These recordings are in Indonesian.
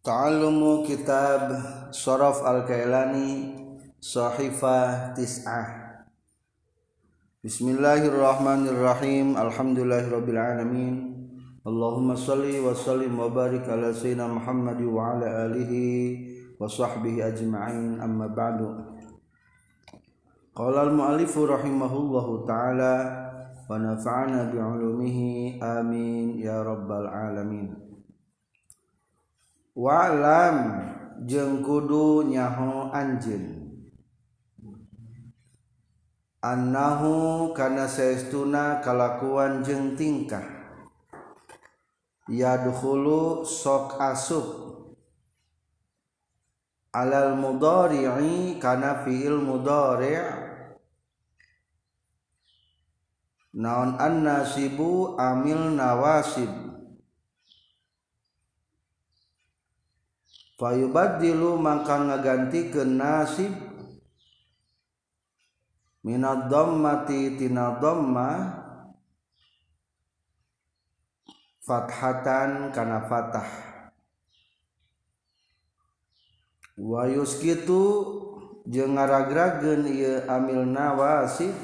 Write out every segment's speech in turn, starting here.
Ta'allumu kitab Sharaf Al-Kailani Sahifah Tis'ah. Bismillahirrahmanirrahim. Alhamdulillahirrabbilalamin Allahumma salli wa sallim wa barik ala sayyidina Muhammad wa ala alihi wa sahbihi ajma'in. Amma ba'du. Qala al-mu'allifu rahimahullahu ta'ala wa nafa'ana bi'ulumihi amin ya rabbal alamin walam jeng kudu nyaho anjeun annahu kana saestuna kalakuan jeung tingkah. Yadkhulu sok asuk alal mudhari'i kana fi'il mudhari' naon annasibu amil nawasib fayubaddilu mangka ngaganti ke nasib. Minad dhammati tina dhamma. Fathatan kana fatah wa yuskitu jeung ngaragrageun ieu amil nawasif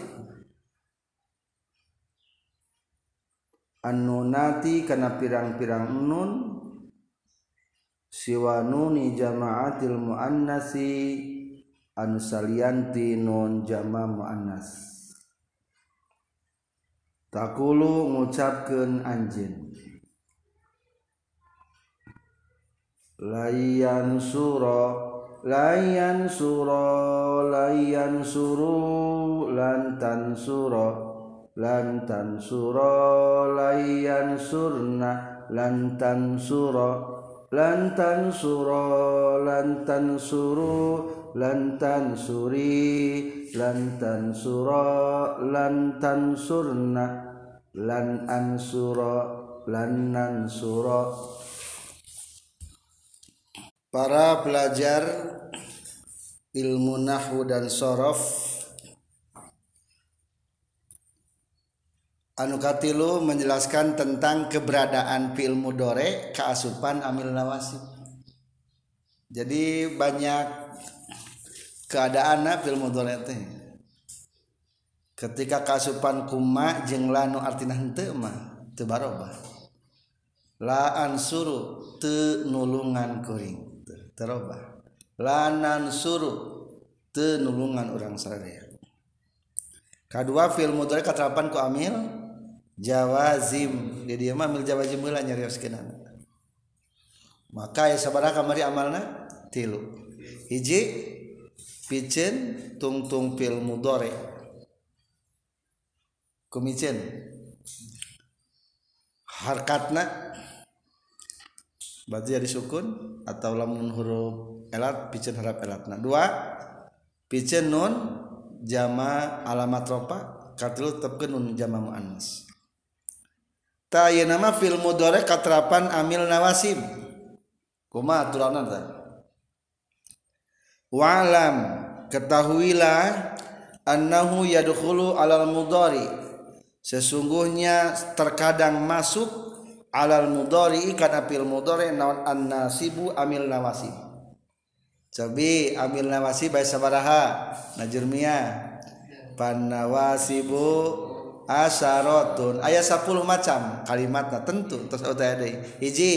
annunati kana pirang-pirang nun. Siwa nuni jamaatil muannasi. Anu salianti nun jama muannas. Takulu ngucapkeun anjeun. Layan suro layan suro layan suru lantan suro lantan suro layan surna lantan suro lantan suro lantan suru lantan suri lantan suro lantan surna lan ansuro lan nansuro para pelajar ilmu nahwu dan sorof Anukatilu menjelaskan tentang keberadaan fi'il mudore keasupan amil nawasib. Jadi banyak keadaan fi'il mudore teh. Ketika keasupan kuma jeung lanu artina henteu mah teu barobah. La ansuru teu nulungan kuring terobah. Lanan suru teu nulungan urang sadaya. Kadua fi'il mudore katerapan ku amil Jawazim. Di dia mah mil jawazim heula nyarioskeun maka ya sabaraha kamari amalna tilu. Hiji picen tungtung fil mudore. Kumicen. Harkatna. Berarti jadi sukun atau lamun huruf elat picen harap elatna. Dua picen nun jama alamat ropa katilu tepkeun nun jama muannas. Ta ieu nama fil mudhari katerapan amil nawasib kumaha aturanna tah wa'lam ketahuilah annahu yadkhulu alal mudhari. Sesungguhnya terkadang masuk alal mudhari kana fil mudhari naon annasibu amil nawasib Cobi amil nawasib bae sabaraha najurmia pan asyaratun ayat 10 macam kalimatnya tentu. Terus ada hiji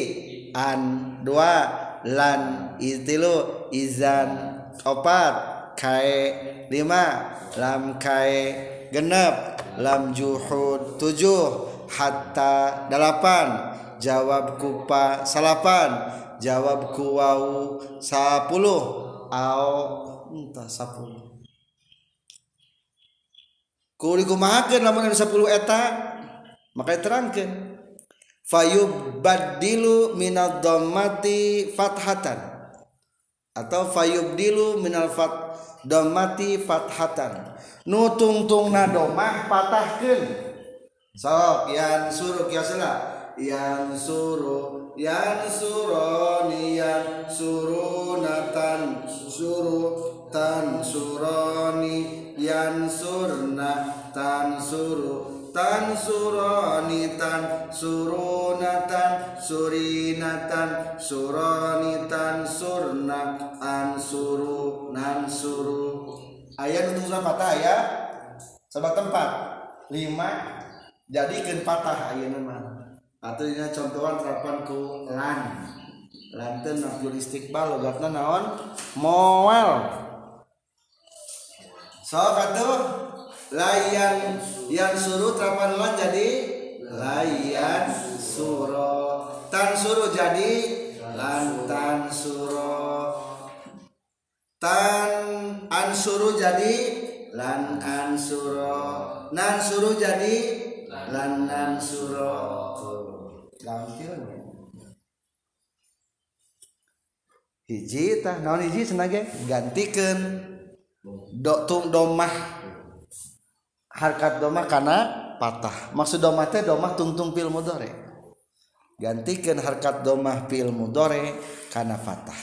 an dua lan itilu izan opat kae lima lam kae genep lam juhud tujuh hatta delapan jawab kupa salapan jawab kuwau sapuluh au entah sapuluh kumahakeun lamun 10 eta maka terangkan fayub badilu minal domati fathatan. Atau fayub dilu minal fat domati fathatan. Nu tungtung na domah patahkan sok yang suruh kiasela yang suruh yan suroni yan surunatan surutan suroni. Yansurna tansuru tansuroni tan surunatan surinatan suronitan surna ansuru nansuru ayat untuk surah patah ya. Sebab tempat. Lima. Jadikan patah ayat nama ini contohan terapan ku lan lanten nafjul istiqbal logatna naon? Moel so katu layan yang suruh terapan lan jadi layan suro tan suruh jadi lantan suro tan ansuru jadi lan ansuro nan suruh jadi lan nan suro gampil hiji tah naon hiji senage gantikeun do tung domah harkat domah karena patah. Maksud domah teh domah tungtung pil mudore. Gantikan harkat domah pil mudore karena patah.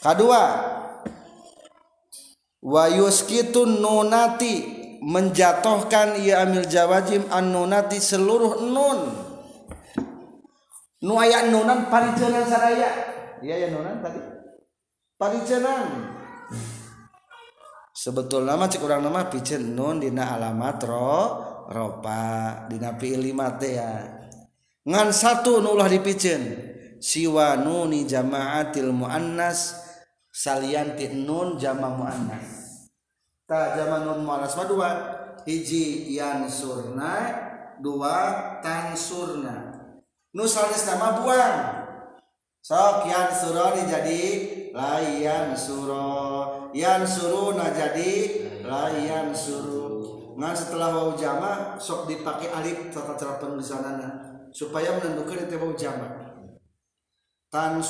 Kedua wa yuskitun nunati menjatuhkan ia amil jawajim an nunati seluruh nun nu aya nunan paricenan saraya iya ya nunan tadi. Paricenan. Sebetulnya mah cek urang nama piceun nun dina alamat ro ropa dina fiil lima teh ya. Ngan satu nu ulah dipiceun siwa nuni jamaatil muannas salian ti nun jama muannas. Ta jama nun muannas mah dua. Hiji yansurna dua tansurna nu sanes nama buang. Sok yan suro jadi layan suro. Yan suru na jadi layan suru. Ngan setelah wau jama sok dipakai alif tata cara penulisanana supaya menentukan itu wau jama. Tan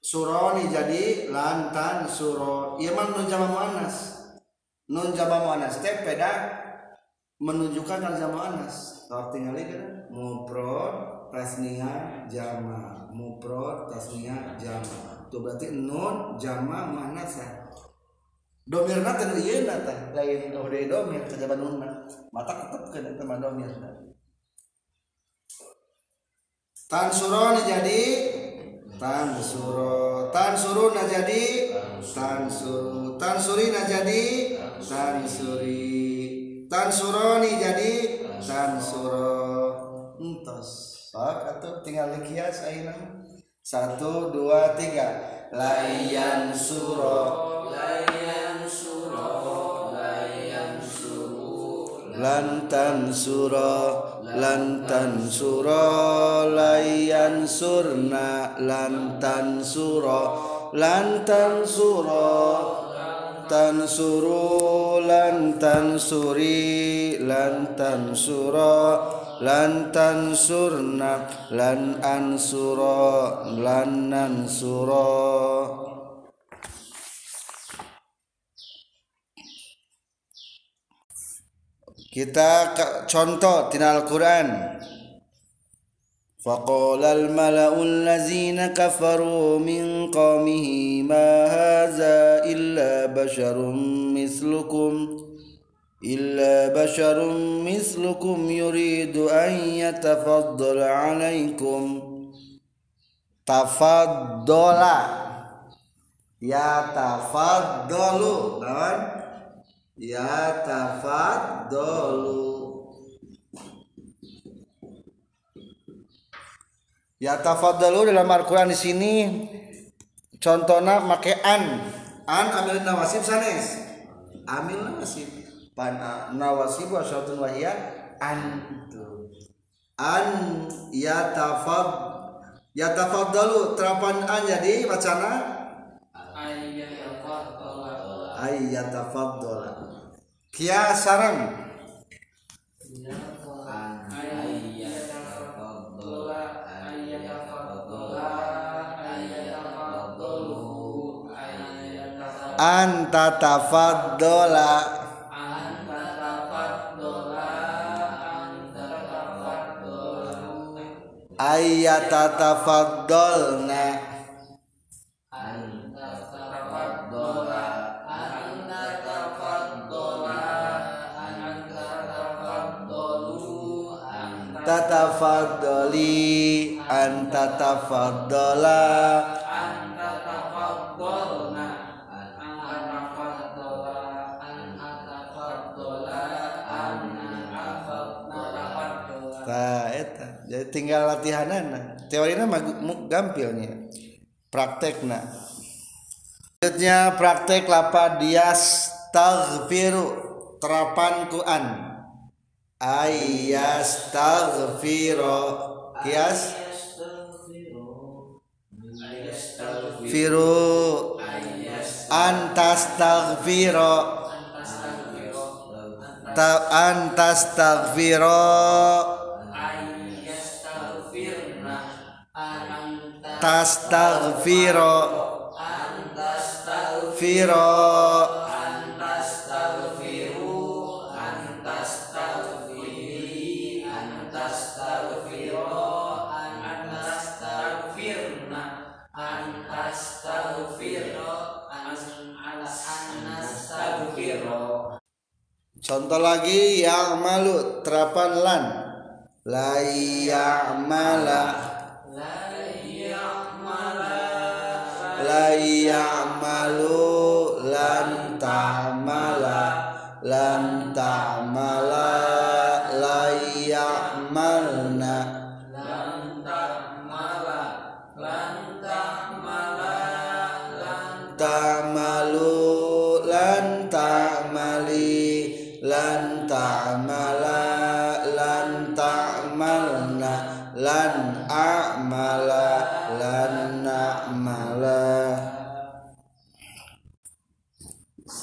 suroni jadi lantan suro. Iya mah nun jama muannas. Nun jama muannas teh beda menunjukkan kan jama muannas. Tinggal kan muprod tasniah jama. Muprod tasniah jama. Itu berarti nun jama muannas domirna teh ieu na teh. Lain udah domir kajaban nunna mata tetepkeun eta mah domirna tan suroni jadi tan suro. Tan suruna jadi tan suru. Tan surina jadi tan suri. Tan suroni jadi tan suro entos. Pak atau tinggal dikias ayeuna satu dua tiga. Layan suro. Layan suro. Layan suru lantan suro. Lantan suro. Layan surna. Lantan suro. Lantan suro. Tan suru lantan suri. Lantan suro lantan surna lan ansuro lanan suro kita contoh tina Al-Quran فقال الملأ الذين كفروا من قومه ما هذا إلا بشر مثلكم إلا بشر مثلكم يريد أن يتفضل عليكم تفضل يتفضل نعم يتفضل Ya tafadhalu dalam Al-Qur'an di sini contohnya make an. An amil nawasib sanes. Amil nawasib. Pan nawasib wa syaratun wa hiya an. Itu. An ya tafad ya tafadhalu terapan an jadi bacana ayyatafaddala ya. Kia sarang ayyatafaddala ayatatafaddalna antatafaddala antatafaddala antatafaddulu antatafaddali antatafaddala Jadi tinggal latihanana. Gu- gampilnya. Praktekna. Selanjutnya praktek lapad dias taghfiru terapan Quran. Ayas taghfiro kias firu antas taghfiro ta antas taghfiro anta tastaghfiro antastaghfir firo antastaghfiru. Antastaghfiri. Antastaghfiro. Antastaghfirna. Antastaghfiro. Antastaghfiro. Contoh lagi yang malu terapan lan. La ya'mala la ya'malu lan ta'mala lan ta'mala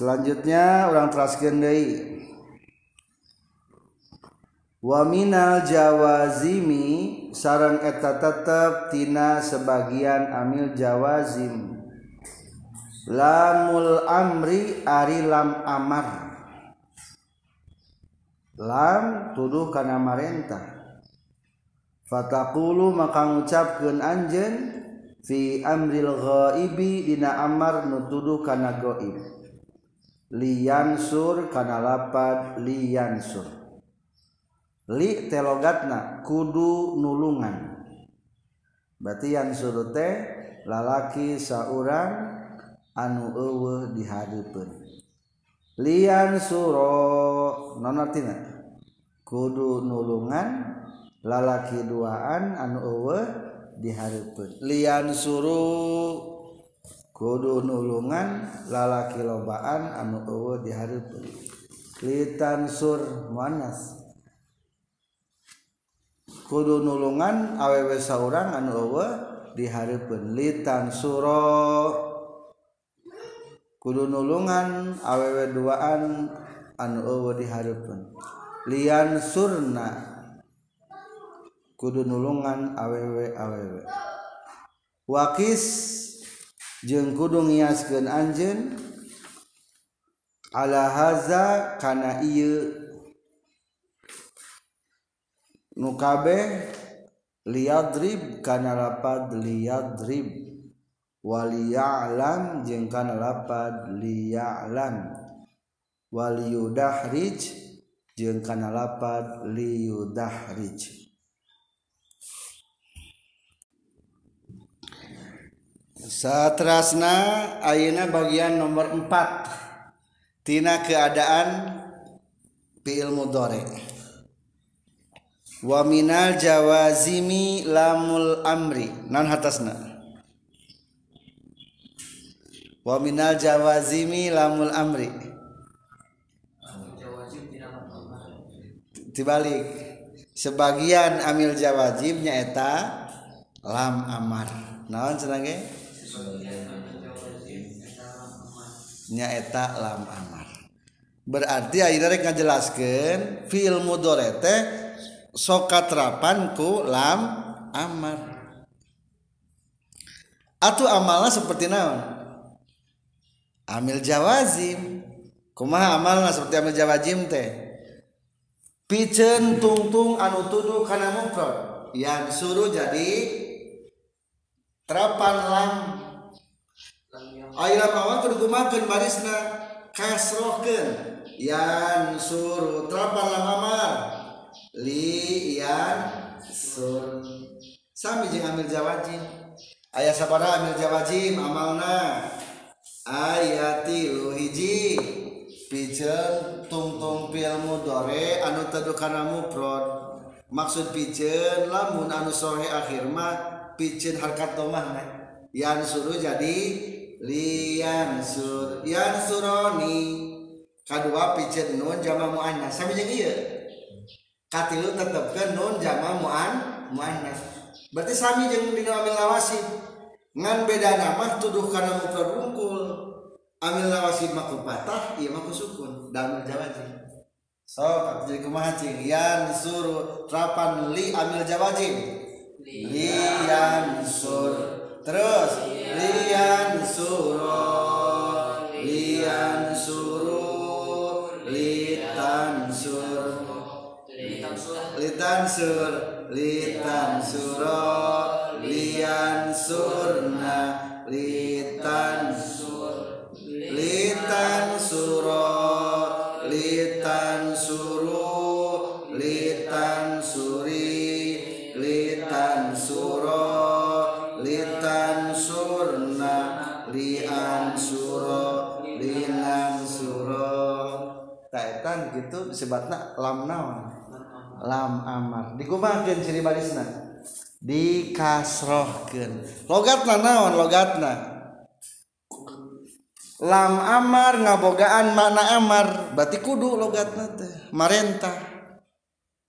selanjutnya orang teraskeun deui wa minal jawazimi sareng eta tetep tina sebagian amil jawazim. Lamul amri ari lam amar. Lam tuduh kana marentah. Fataqulu maka ngucapkeun anjeun fi amril ghaibi dina amar nu tuduh kana gaib liyansur kana lapad liyansur li telogatna kudu nulungan. Berarti yansur teh lalaki saurang anu eueuh dihadeupeun. Liyansuro non artina kudu nulungan lalaki duaan anu eueuh di hadeupeun lian liyansuru kudu nulungan lalaki lobaan anu eueuh dihareupeun. Litan sur muannas kudu nulungan awewe saurang anu eueuh dihareupeun. Litan suro. Kudu nulungan awewe duaan anu eueuh dihareupeun. Lian surna. Kudu nulungan awewe awewe. Wakis jeung kudu ngiaskeun anjeun. Ala haza kana ieu nu kabeh liyadrib kana lapad liyadrib. Waliya'lam jeung kana lapad liya'lam. Waliyudahrij jeung kana lapad liyudahrij. Satrasna ayeuna bagian nomor 4 tina keadaan fi'il mudhari wa minal jawazimi lamul amri. Non hatasna? Wa minal jawazimi lamul amri. Dibalik sebagian amil jawazim nyaeta lam amar. Cenah ge nyaeta lam amar. Berarti ayeuna rek ngajelaskeun fiil mudhari teh sok katrapan ku lam amar. Atuh amalna seperti naon? Amil jawazim. Kumaha amalna seperti amil jawazim teh? Piceun tungtung anu tuduh kana mungkar. Yang suruh jadi terapan lam. Aira mawon kudu gumakeun barisna kasrohkeun. Yan sur terapan lamamal li yan sur. Sami jeung amil jawazim aya sabaraha amil jawazim amalna. Ayati luhiji hiji. Pijen tungtung pil mudore anu teu kana mufrad maksud pijen lamun anu sore akhir mah pijen harkat domah yan suruh jadi lian sur yan suroni. Kadua picit nun jama muannas sami jeung ieu katilu tetepkeun nun jama muan muannas berarti sami jeung dina amil lawasi ngan beda nama tuduh kana mufrad unggul amil lawasi maku patah ieu maku sukun dalam jawazin so jadi kumaha cing yan suru rapan li amil jawazin li yan sur. Terus lian suro lian suru litan sur. Litan sur litan suro lian surna litan sur. Litan suro sebatna lam naon? Lam amar. Digumakeun ciri barisna. Dikasrohkeun. Logatna naon? Logatna. Lam amar ngabogaan makna amar. Berarti kudu logatna teh. Marentah.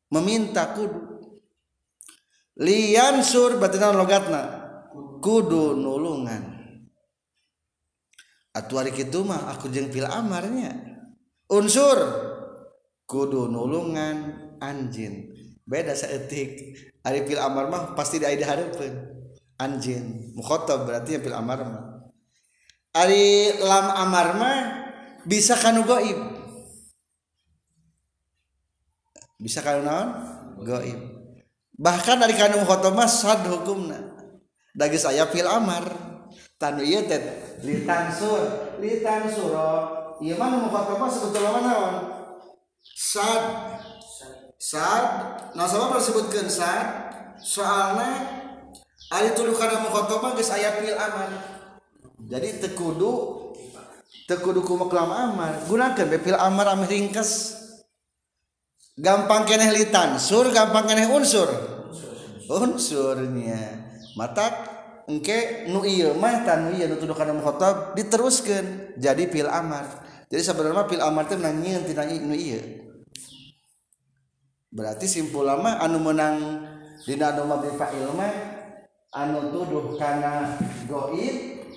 Meminta kudu. Liansur berarti naon logatna? Kudu nulungan. Atuh hari kitu mah aku jeung fil amarnya. Unsur. Kudu nulungan anjin beda saeutik. Ari pil amar mah pasti di aya hareupeun. Anjin mukhatab berarti pil amar mah. Ari lam amar mah bisa kanu goib. Bisa kanu naon? Goib. Bahkan dari kanu mukhatab mah sad hukumna. Dagi saya pil amar. Tanu ieu teh litansur litansuro ieu mah mukhatab mah naon sad. Sad? Nah sama disebutkeun sad? Soalnya ada tuduhan mukhotobah geus aya fil aman. Jadi tekudu tekudu kumaklam amar gunakan bepil amar amir ringkes gampang keneh litan. Sur gampang keneh unsur. Unsurnya. Matak engke nu ieu mah tan ieu nu tuduhan mukhotobah diteruskan. Jadi fil amar jadi sebenarnya pil amar teh nanyian tina nu ieu berarti simpul lama anu menang dina anu mabni fa'il mah anu tuduh kana goib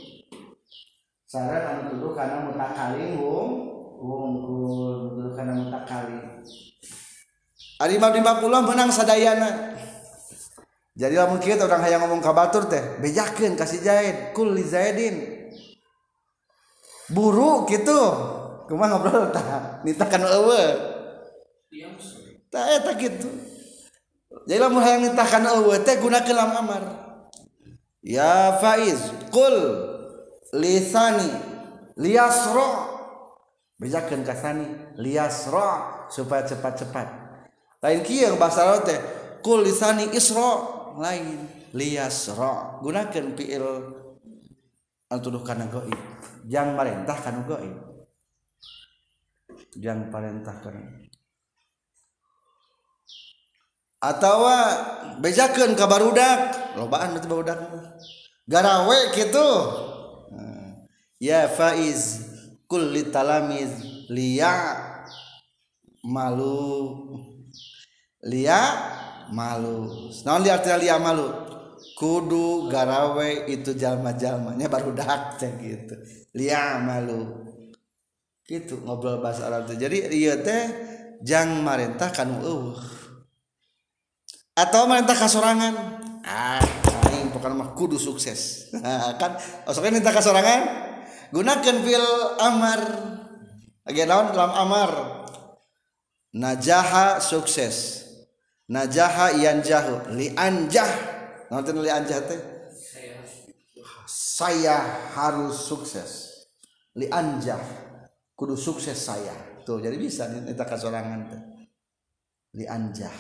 sareng anu tuduh kana mutakalim wong wungkul tuduh kana mutakalim Ari mabni mapulah menang sadayana. Jadi lamun kieu orang hayang ngomong ka batur teh bejakeun kasih Zaid kul li Zaidin. Buruk gitu kumaha ngobrol tah nita kana eueuh tah eta kitu jadi lamun hayang nita kana eueuh teh gunakeun lam amar. Ya faiz qul lisani liasro bejakeun kasani liasro supaya cepat-cepat. Lain kieu bahasa Arab teh kul lisani isro lain liasro gunakeun fiil anu tuduh kana gaib jang marentah kana yang parentahkan atawa bejakeun kabar udak. Lobaan itu barudak garawe gitu ya faiz kulli talamiz liya malu. Liya malu. Naon liya artinya liya malu? Kudu garawe itu jalma-jalmanya barudak gitu. Liya malu. Gitu ngobrol bahasa Arab teh jadi ieu teh jang marentah kanu eueuh. Atau marentah kasorangan. Ah aing pokoknya mah kudu sukses. Kan osoknya minta kasorangan gunakan fil amar. Lagi naon? Dalam amar. Najaha sukses. Najaha yanjahu li anjah nonton li anjah teh? Saya harus sukses. Li anjah kudu sukses saya. Tuh jadi bisa kita kasorangan teh li anjah.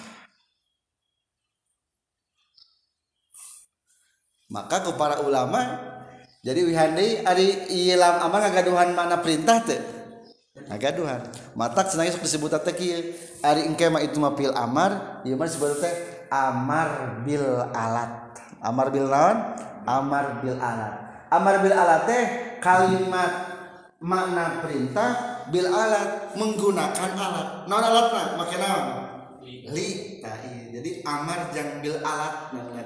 Maka ke para ulama jadi wihandi ari ilam amal ngagaduhan mana perintah teh ngagaduhan. Matak senang sok disebut teh ari engke mah itu mah pil amar ieu mah disebut teh amar bil alat. Amar bil naon? Amar bil alat. Amar bil alat teh kalimat makna perintah bil alat menggunakan alat. Naon alatna make naon? Li. Nah, iya. jadi amar jang bil alat namanya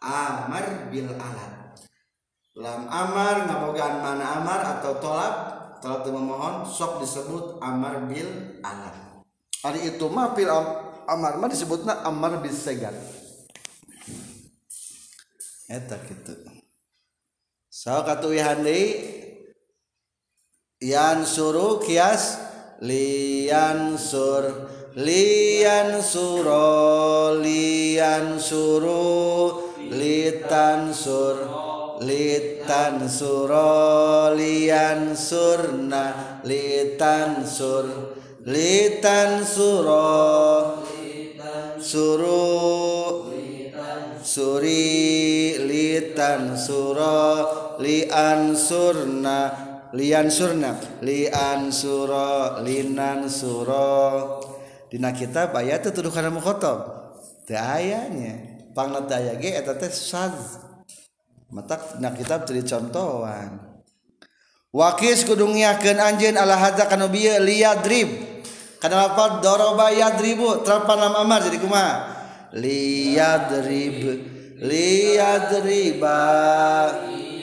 amar bil alat. Lam amar ngabogaan mana amar atau tolak tolak itu memohon sok disebut amar bil alat. Hari itu mah bil amar mah disebutnya amar bil segar eta gitu so katuwihan deui yan suru kias lian sur lian suro lian suru litan sur litan suro lian surna litan sur litan suro suru suri litan suro lian surna lian surna. Lian suro. Linan suro. Dina kitab ayat itu tuduh karena mukhatab teu aya pangna teh aya ge eta teh saz. Mata dina kitab teu dicontohan. Wakis kudu ngiakeun anjeun ala hadza kana bieu liadrib kana lafal daraba yadribu? Terapan lam amar jadi kumaha? Liadrib liadriba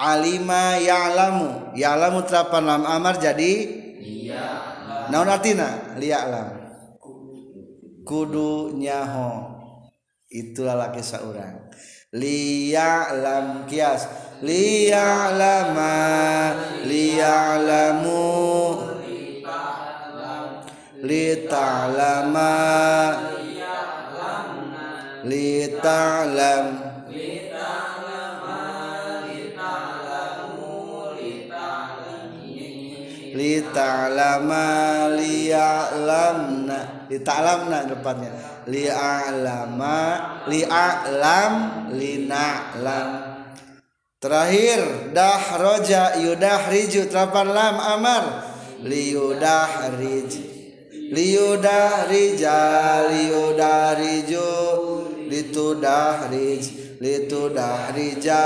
alima ya'lamu. Ya'lamu terapan lam amar jadi? Naon artina liya'lam kudu nyaho. Itulah laki seorang. Liya'lam kias. Liya'lama liya'lamu lita'lama. Lita'lam lita'lama liya'lamna. Lita'lamna depannya. Li'alama li'alam lina'lam. Terakhir dahroja yudahriju terapan lam amar. Liyudahrij liyudahrija liyudahriju litudahrij litudahrija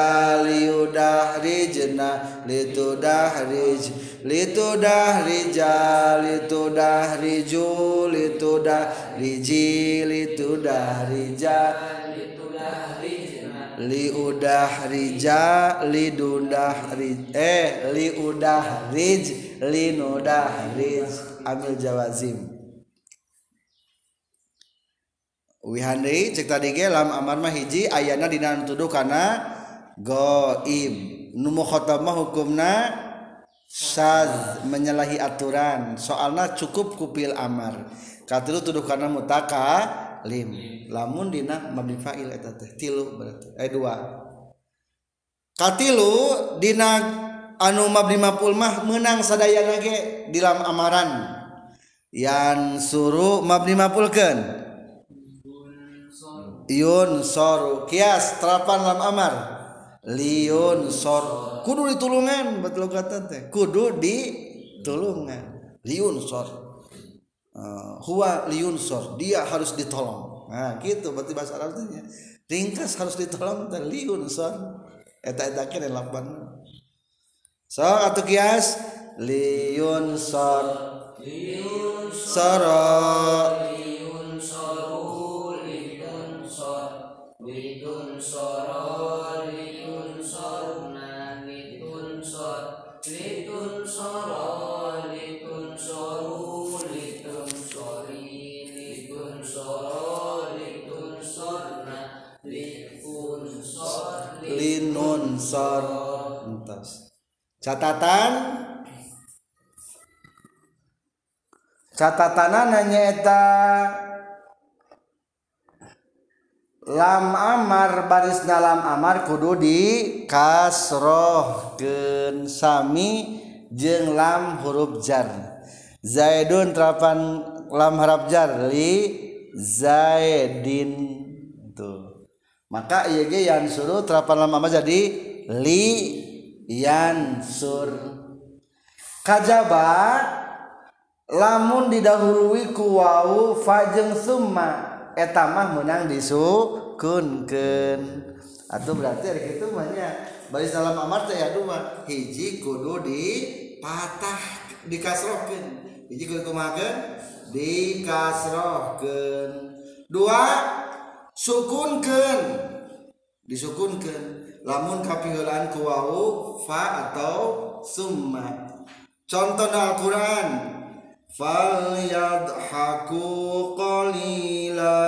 liyudahrijna litudahrij litudahrija litudahriju litudahriji litudahrija liudahrija lidudahrij eh liudahrij linudahrij amil jawazim. Wihandi cek tadi ge lam amar mah hiji ayana dina tuduh kana goib nu mukhatab mah hukumna Syaz menyalahi aturan. Soalnya cukup kupil amar. Katilu tuduh karena mutaka lim lamun dina mabni fa'il eta teh tilu berarti. Eh dua. Katilu dina anu mabni maf'ul mah menang sadayana ge di dalam amaran. Yang suruh mabni maf'ulkeun. Yun soru kias terapan lam amar. Liun sor. Kudu ditulungan betul kata teh. Kudu ditulungan. Liun sor. Uh, huwa liun sor. Dia harus ditolong. Nah gitu berarti bahasa Arabnya. Ringkas harus ditolong teh liun sor. Eta eta kene lapan. So atau kias. Liun sor. Liun soro. Liun soru litun sor. Litun soro soro litun sorna litun sor linun sor entos catatan catatan nanyata lam amar baris dalam amar kudu di kasroh gen sami jeng lam huruf jar. Zaidun terapan lam harap jar li zaidin. Tuh. Maka iya yang suruh terapan lam amar jadi li yansur kajaba lamun didahului ku wau fajeng summa eta mah menang disukunkeun atau berarti hari itu mahnya bari salam amar teh ya dua hiji kudu di patah dikasrohkeun. Hiji kudu kumakeun dikasrohkeun. Dua sukunkeun disukunkeun lamun kapiheulaan ku wau fa atau summa. Contoh Al-Qur'an falyadhaku qalila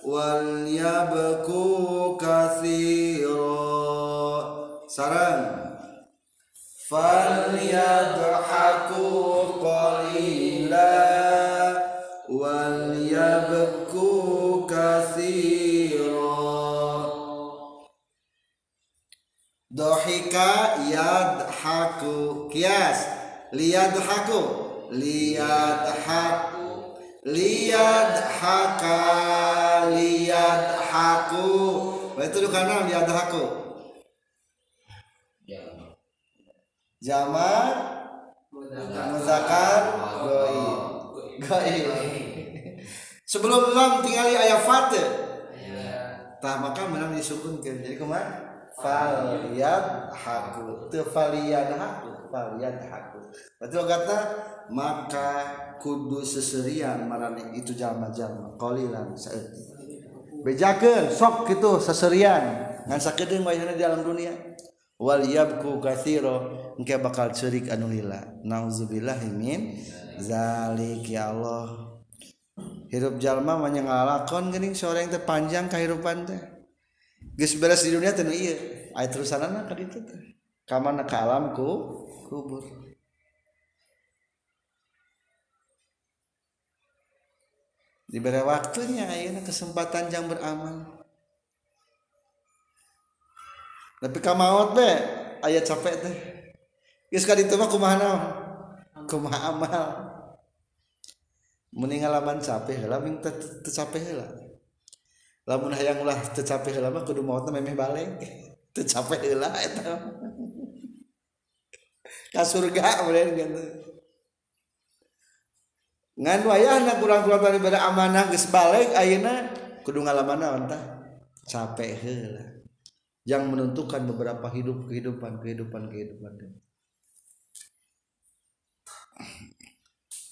wal yabku katsira. Sarang falyadhaku qalila dohika yadhaku. Kias. Liyadhaku. Lihat hak lihat haka lihat haku itu di kanan lihat haku jama muzakar goi goi sebelum lam tinggal ayat fate tah maka menang disukunkan. Jadi ke mana Faliyad haku Tefalian haku Faliyad haku Berarti kata Maka kudu seserian marane itu jalma-jalma Kolilan saeutik Bejakeun sok gitu seserian. Ngan sakedeung wayahna di alam dunia. Wal yabku kathiro Engke bakal cerik anu lila. Nauzubillahimin Zalik ya Allah. Hirup jalma mah ngalakon geuning sore yang teh panjang kehidupan teh. geus beres di dunia teh ieu. Aya terusanana ka ditu teh. Ka mana ka alam ku kubur. Diberi waktunya ayeuna kesempatan yang beramal. Tapi kamaot be aya capek teh. Geus ka ditu mah kumaha naon? Kumaha amal. Mending ngalaman capek lah ming teu capek lah lamun hayang ulah teu capek heula mah kudu maotna memeh balik teu capek heula eta ka surga mulai gitu ngan wayahna kurang-kurang tadi pada amanah geus balik ayeuna kudu ngalamana tah. Capek heula. Yang menentukan beberapa hidup kehidupan kehidupan kehidupan.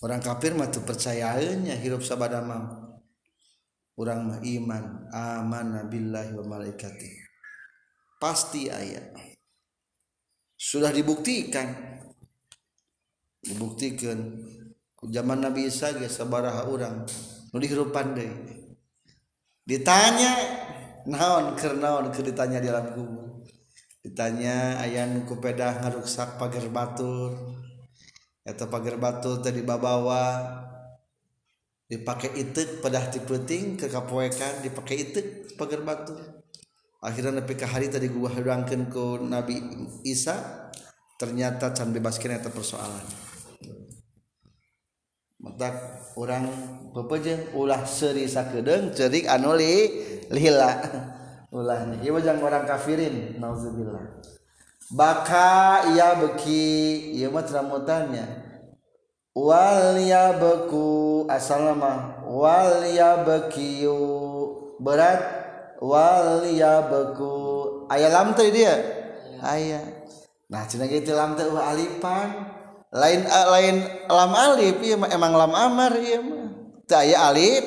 Orang kafir mah percayaannya hidup sabada mah. urang mah iman aman billahi wa malaikati pasti ayat sudah dibuktikan. Dibuktikan. Zaman Nabi Isa ge sabaraha urang. Nu dihirupan deui. Ditanya naon keur naon keur ditanya di alam kubur? Ditanya aya nu kupedah ngaruksak pagar batur? Eta pagar batur tadi babawa. Dipake itek pedah ti peuting ke kapoekan dipake itek pagar batur akhirnya nepi ka hari tadi gua hadangkeun ku Nabi Isa ternyata can bebaskeun eta persoalan. Matak orang pepejeng ulah seri sakedeng cerik anu li lila. Ulah nih ieu jangan orang kafirin nauzubillah. Baka ia beki ieu mah wal ya beku asal nama wal ya bekiu berat. Wal ya beku aya lam teh dia aya nah cenah ge lam teh alipan. Lain uh, lain lam alif. Iya emang lam amar iya mah teu aya alif.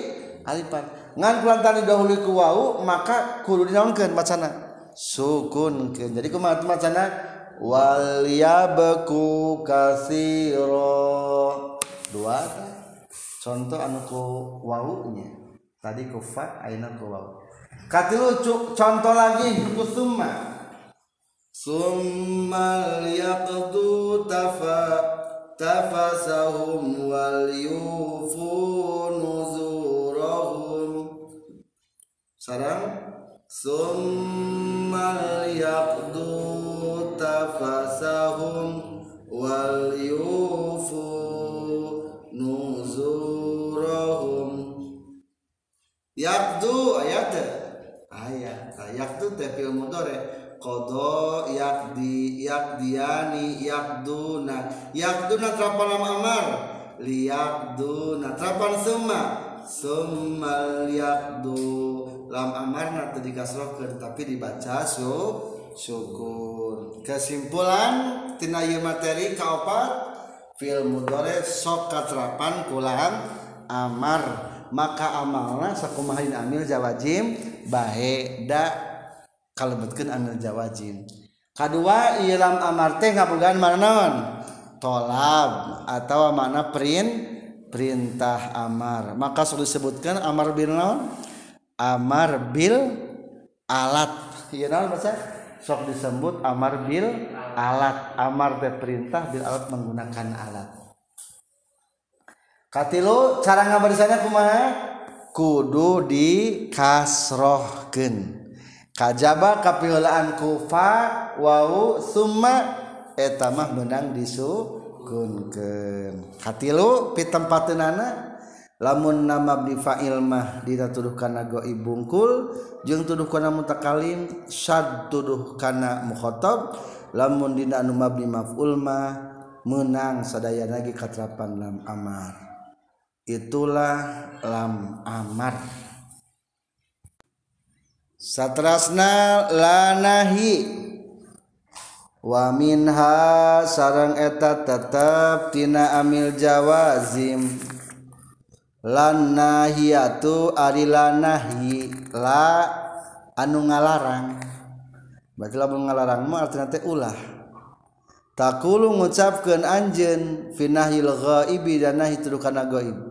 Alifan ngan kulantaran dahulu ku wau maka kudu dinaonkeun macana sukunkeun. Jadi kumaha macana wal yabku kasiro. Dua contoh anu ku wau nya. Tadi ku fa ayeuna ku wau. Katilu contoh lagi ku summa. Summal yaqdu tafa tafasahum wal yufu nuzurahum sarang summal yaqdu tafasahum wal yufu yakdu ayat ayat yakdu teh mudore. Kodo yakdi yakdiani yakduna. Yakduna trapan amar. Liyakduna natrapan summa. Summa liyakdu. Lam amar nanti tadi tapi dibaca su syukur. Kesimpulan tina materi kaopat. Fil mudore sok katrapan kulam amar. maka amalna sakumahin amil jawajim bae da kalebetkeun amil jawajim kadua ilam amar teh ngabogaan mana naon? Tolab atau mana print perintah amar. Maka sudah disebutkan amar bil naon? Amar bil alat. Ya naon baca? Sok disebut amar bil alat. Amar teh perintah bil alat menggunakan alat. katilu cara ngabarisana kumaha? Kudu dikasrohkeun. Kajaba kapihulaan kufa wau summa eta mah menang disukunkeun. Katilu pitempateunana lamun nama abdi fa'il mah dituduh kana bungkul jeung tuduh kana mutakalim syad tuduh kana mukhatab lamun dina anu mabni maf'ul mah menang sadaya lagi katrapan lam amar. Itulah lam amar. Satrasna lanahi. Wa minha sarang eta tetep tina amil jawazim. Lan nahiyatu ari lanahi la anu ngalarang. Berarti lamun ngalarang mah artina teh ulah. Takulu ngucapkeun anjeun fi nahyil ghaibi dan nahi tuduh kana ghaib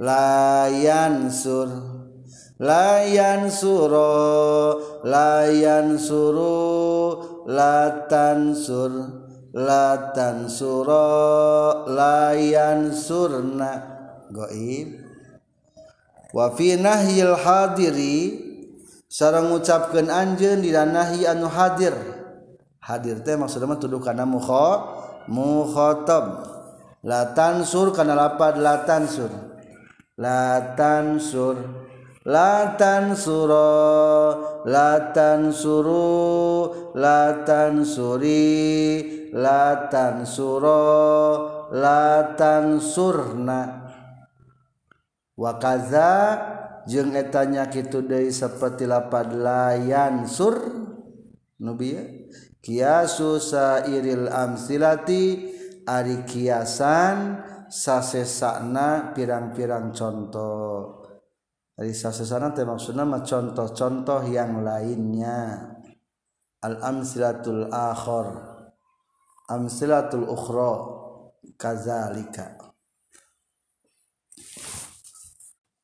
layan sur layan suro layan suru latan sur latan suro layan surna. Goib. Wa fi nahyil hadiri sareng ngucapkeun anjeun dina nahi anu hadir. Hadir teh maksudna tuduh kana mukha mukhatab latan sur kana lapad latan sur. Latan sur latan suro latan suru latan suri latan suro latan surna wakaza jeung etanya kitu deui saperti lapad layan sur nubi kiasu sairil amsilati ari kiasan sasesana pirang-pirang contoh. Dari sasesana teh maksudna mah contoh-contoh yang lainnya. Al amsilatul akhir amsilatul ukhra kazalika.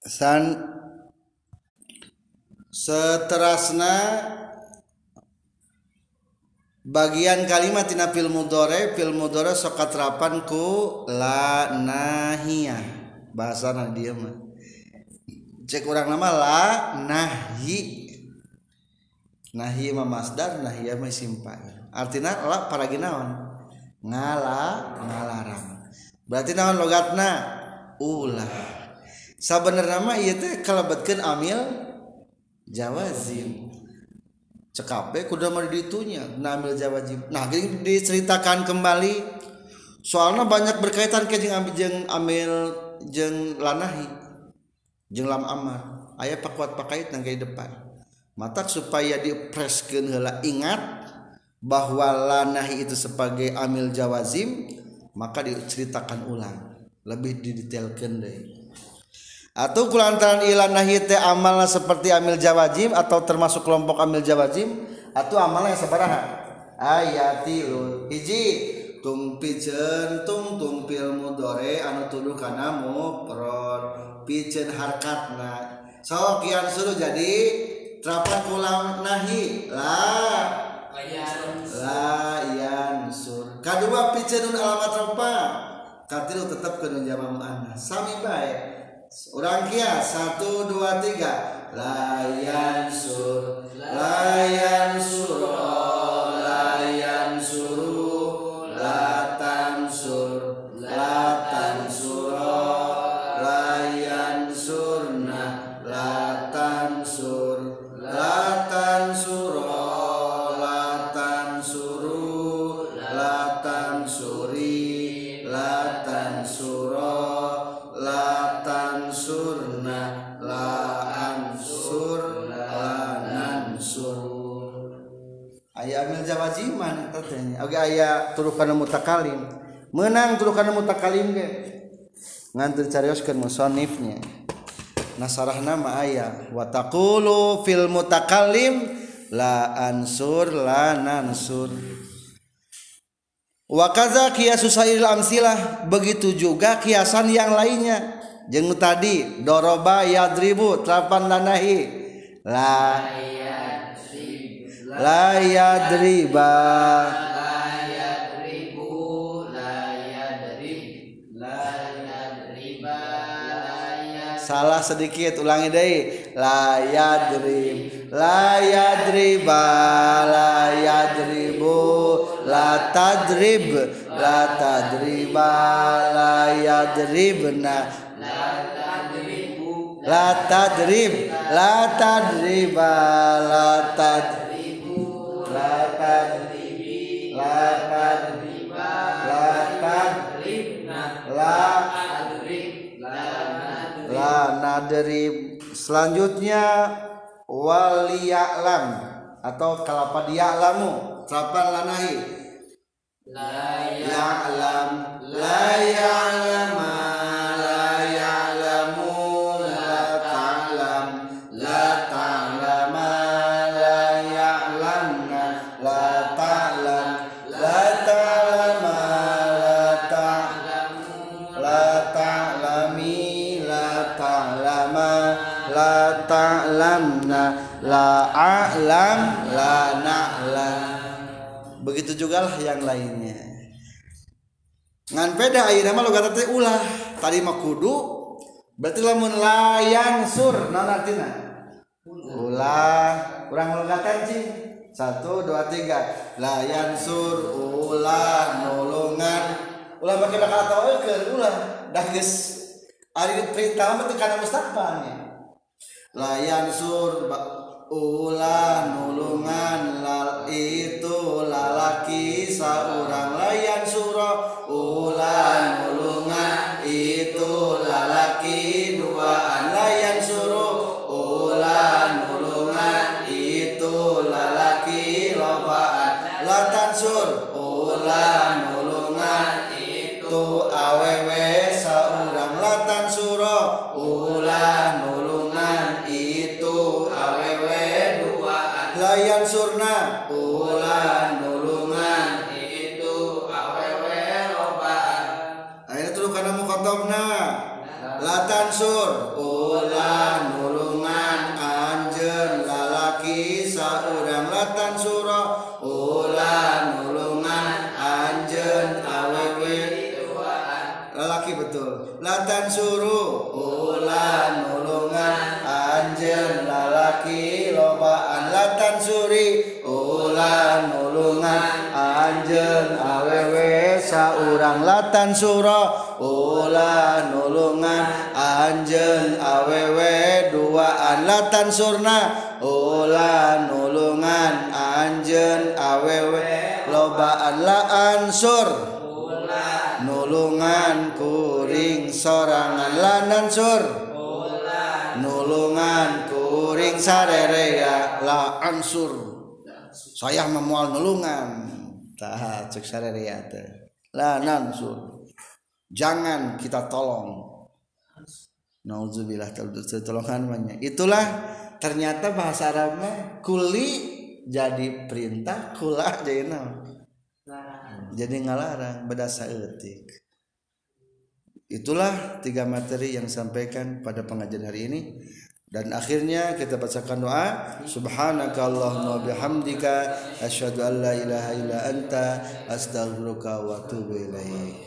San seterasna bagian kalimat tina fil mudore fil mudore sok katrapan ku la nahia. Bahasa nah dia mah. Cek orang nama la nahi. Nahi mah masdar nahia mah simpan. Artinya la para naon? Ngala ngalarang. Berarti naon logatna? Ulah. Sabenerna mah ieu teh kalebetkeun amil jawazim. Cekape kudu mah ditunya amil jawazim nah gini diceritakan kembali soalnya banyak berkaitan ke jeung amil jeung amil jeung lanahi jenglam amar. Ayah pakuat pakait nanggai depan. Mata supaya dipreskeun heula ingat bahwa lanahi itu sebagai amil jawazim maka diceritakan ulang. Lebih didetailkan deh atau kulantaran ilan nahi teh amalna seperti amil jawazim atau termasuk kelompok amil jawazim atau amalna yang sabaraha ayatilun hiji tumpi tung tumpil mudore anu tuduh kana mufrad pijen harkatna. So kian suruh jadi terapan kulang nahi. Lah layan sur. Kedua pijenun alamat rempah katilu tetap ke jama muannas. Sami baik orang kia satu dua tiga. Layan sur layan sur oge aya turukan mutakalim menang turukan mutakalim ge. Ngantur carioskeun musannifnya. Nasarah nama aya wa taqulu fil mutakallim la ansur la nansur. Wa kaza amsilah begitu juga kiasan yang lainnya. Jeung tadi doroba yadribu telapan lanahi la la yadriba salah sedikit ulangi deh. La yadrib la yadriba la tadrib la tadriba la yadribna la tadrib la tadriba la tad la tadribi la tadriba la tadribna la nadrib selanjutnya waliya'lam atau kalapa dia'lamu serapan lanahi. Ya'lam la ya'lama begitu juga lah yang lainnya. Ngan beda ayeuna mah logat teh ulah. Tadi mah kudu berarti lamun layang sur naon artina ulah kurang logatan sih satu dua tiga. Layan sur ulah nulungan. Ulah pakai bakal atau eukeun ulah. Dah geus ari perintah mah teu kana mustaqbalnya. Sur ulah nulungan lal itu lalaki saurang layan suro ingkang suruh ulan nulungan. Anjen lalaki lobaan latan suri. Ulan nulungan. Anjen awewe saurang latan suro. Ulan nulungan. Anjen awewe duaan latan surna. Ulan nulungan. Anjen awewe lobaan laan sur. Nulungan kuring sorangan lanan sur nulungan kuring sarerea la ansur. Saya memual nulungan. Tah cek sarerea teh. Lanan sur jangan kita tolong. Nauzubillah tolongan banyak. Itulah ternyata bahasa Arabnya kuli jadi perintah, kula jadi? Jadi ngalarang berdasar etik itulah tiga materi yang sampaikan pada pengajian hari ini. Dan akhirnya kita bacakan doa. Subhanaka allahumma bihamdika asyhadu an la ilaha illa anta astaghfiruka wa atubu ilaik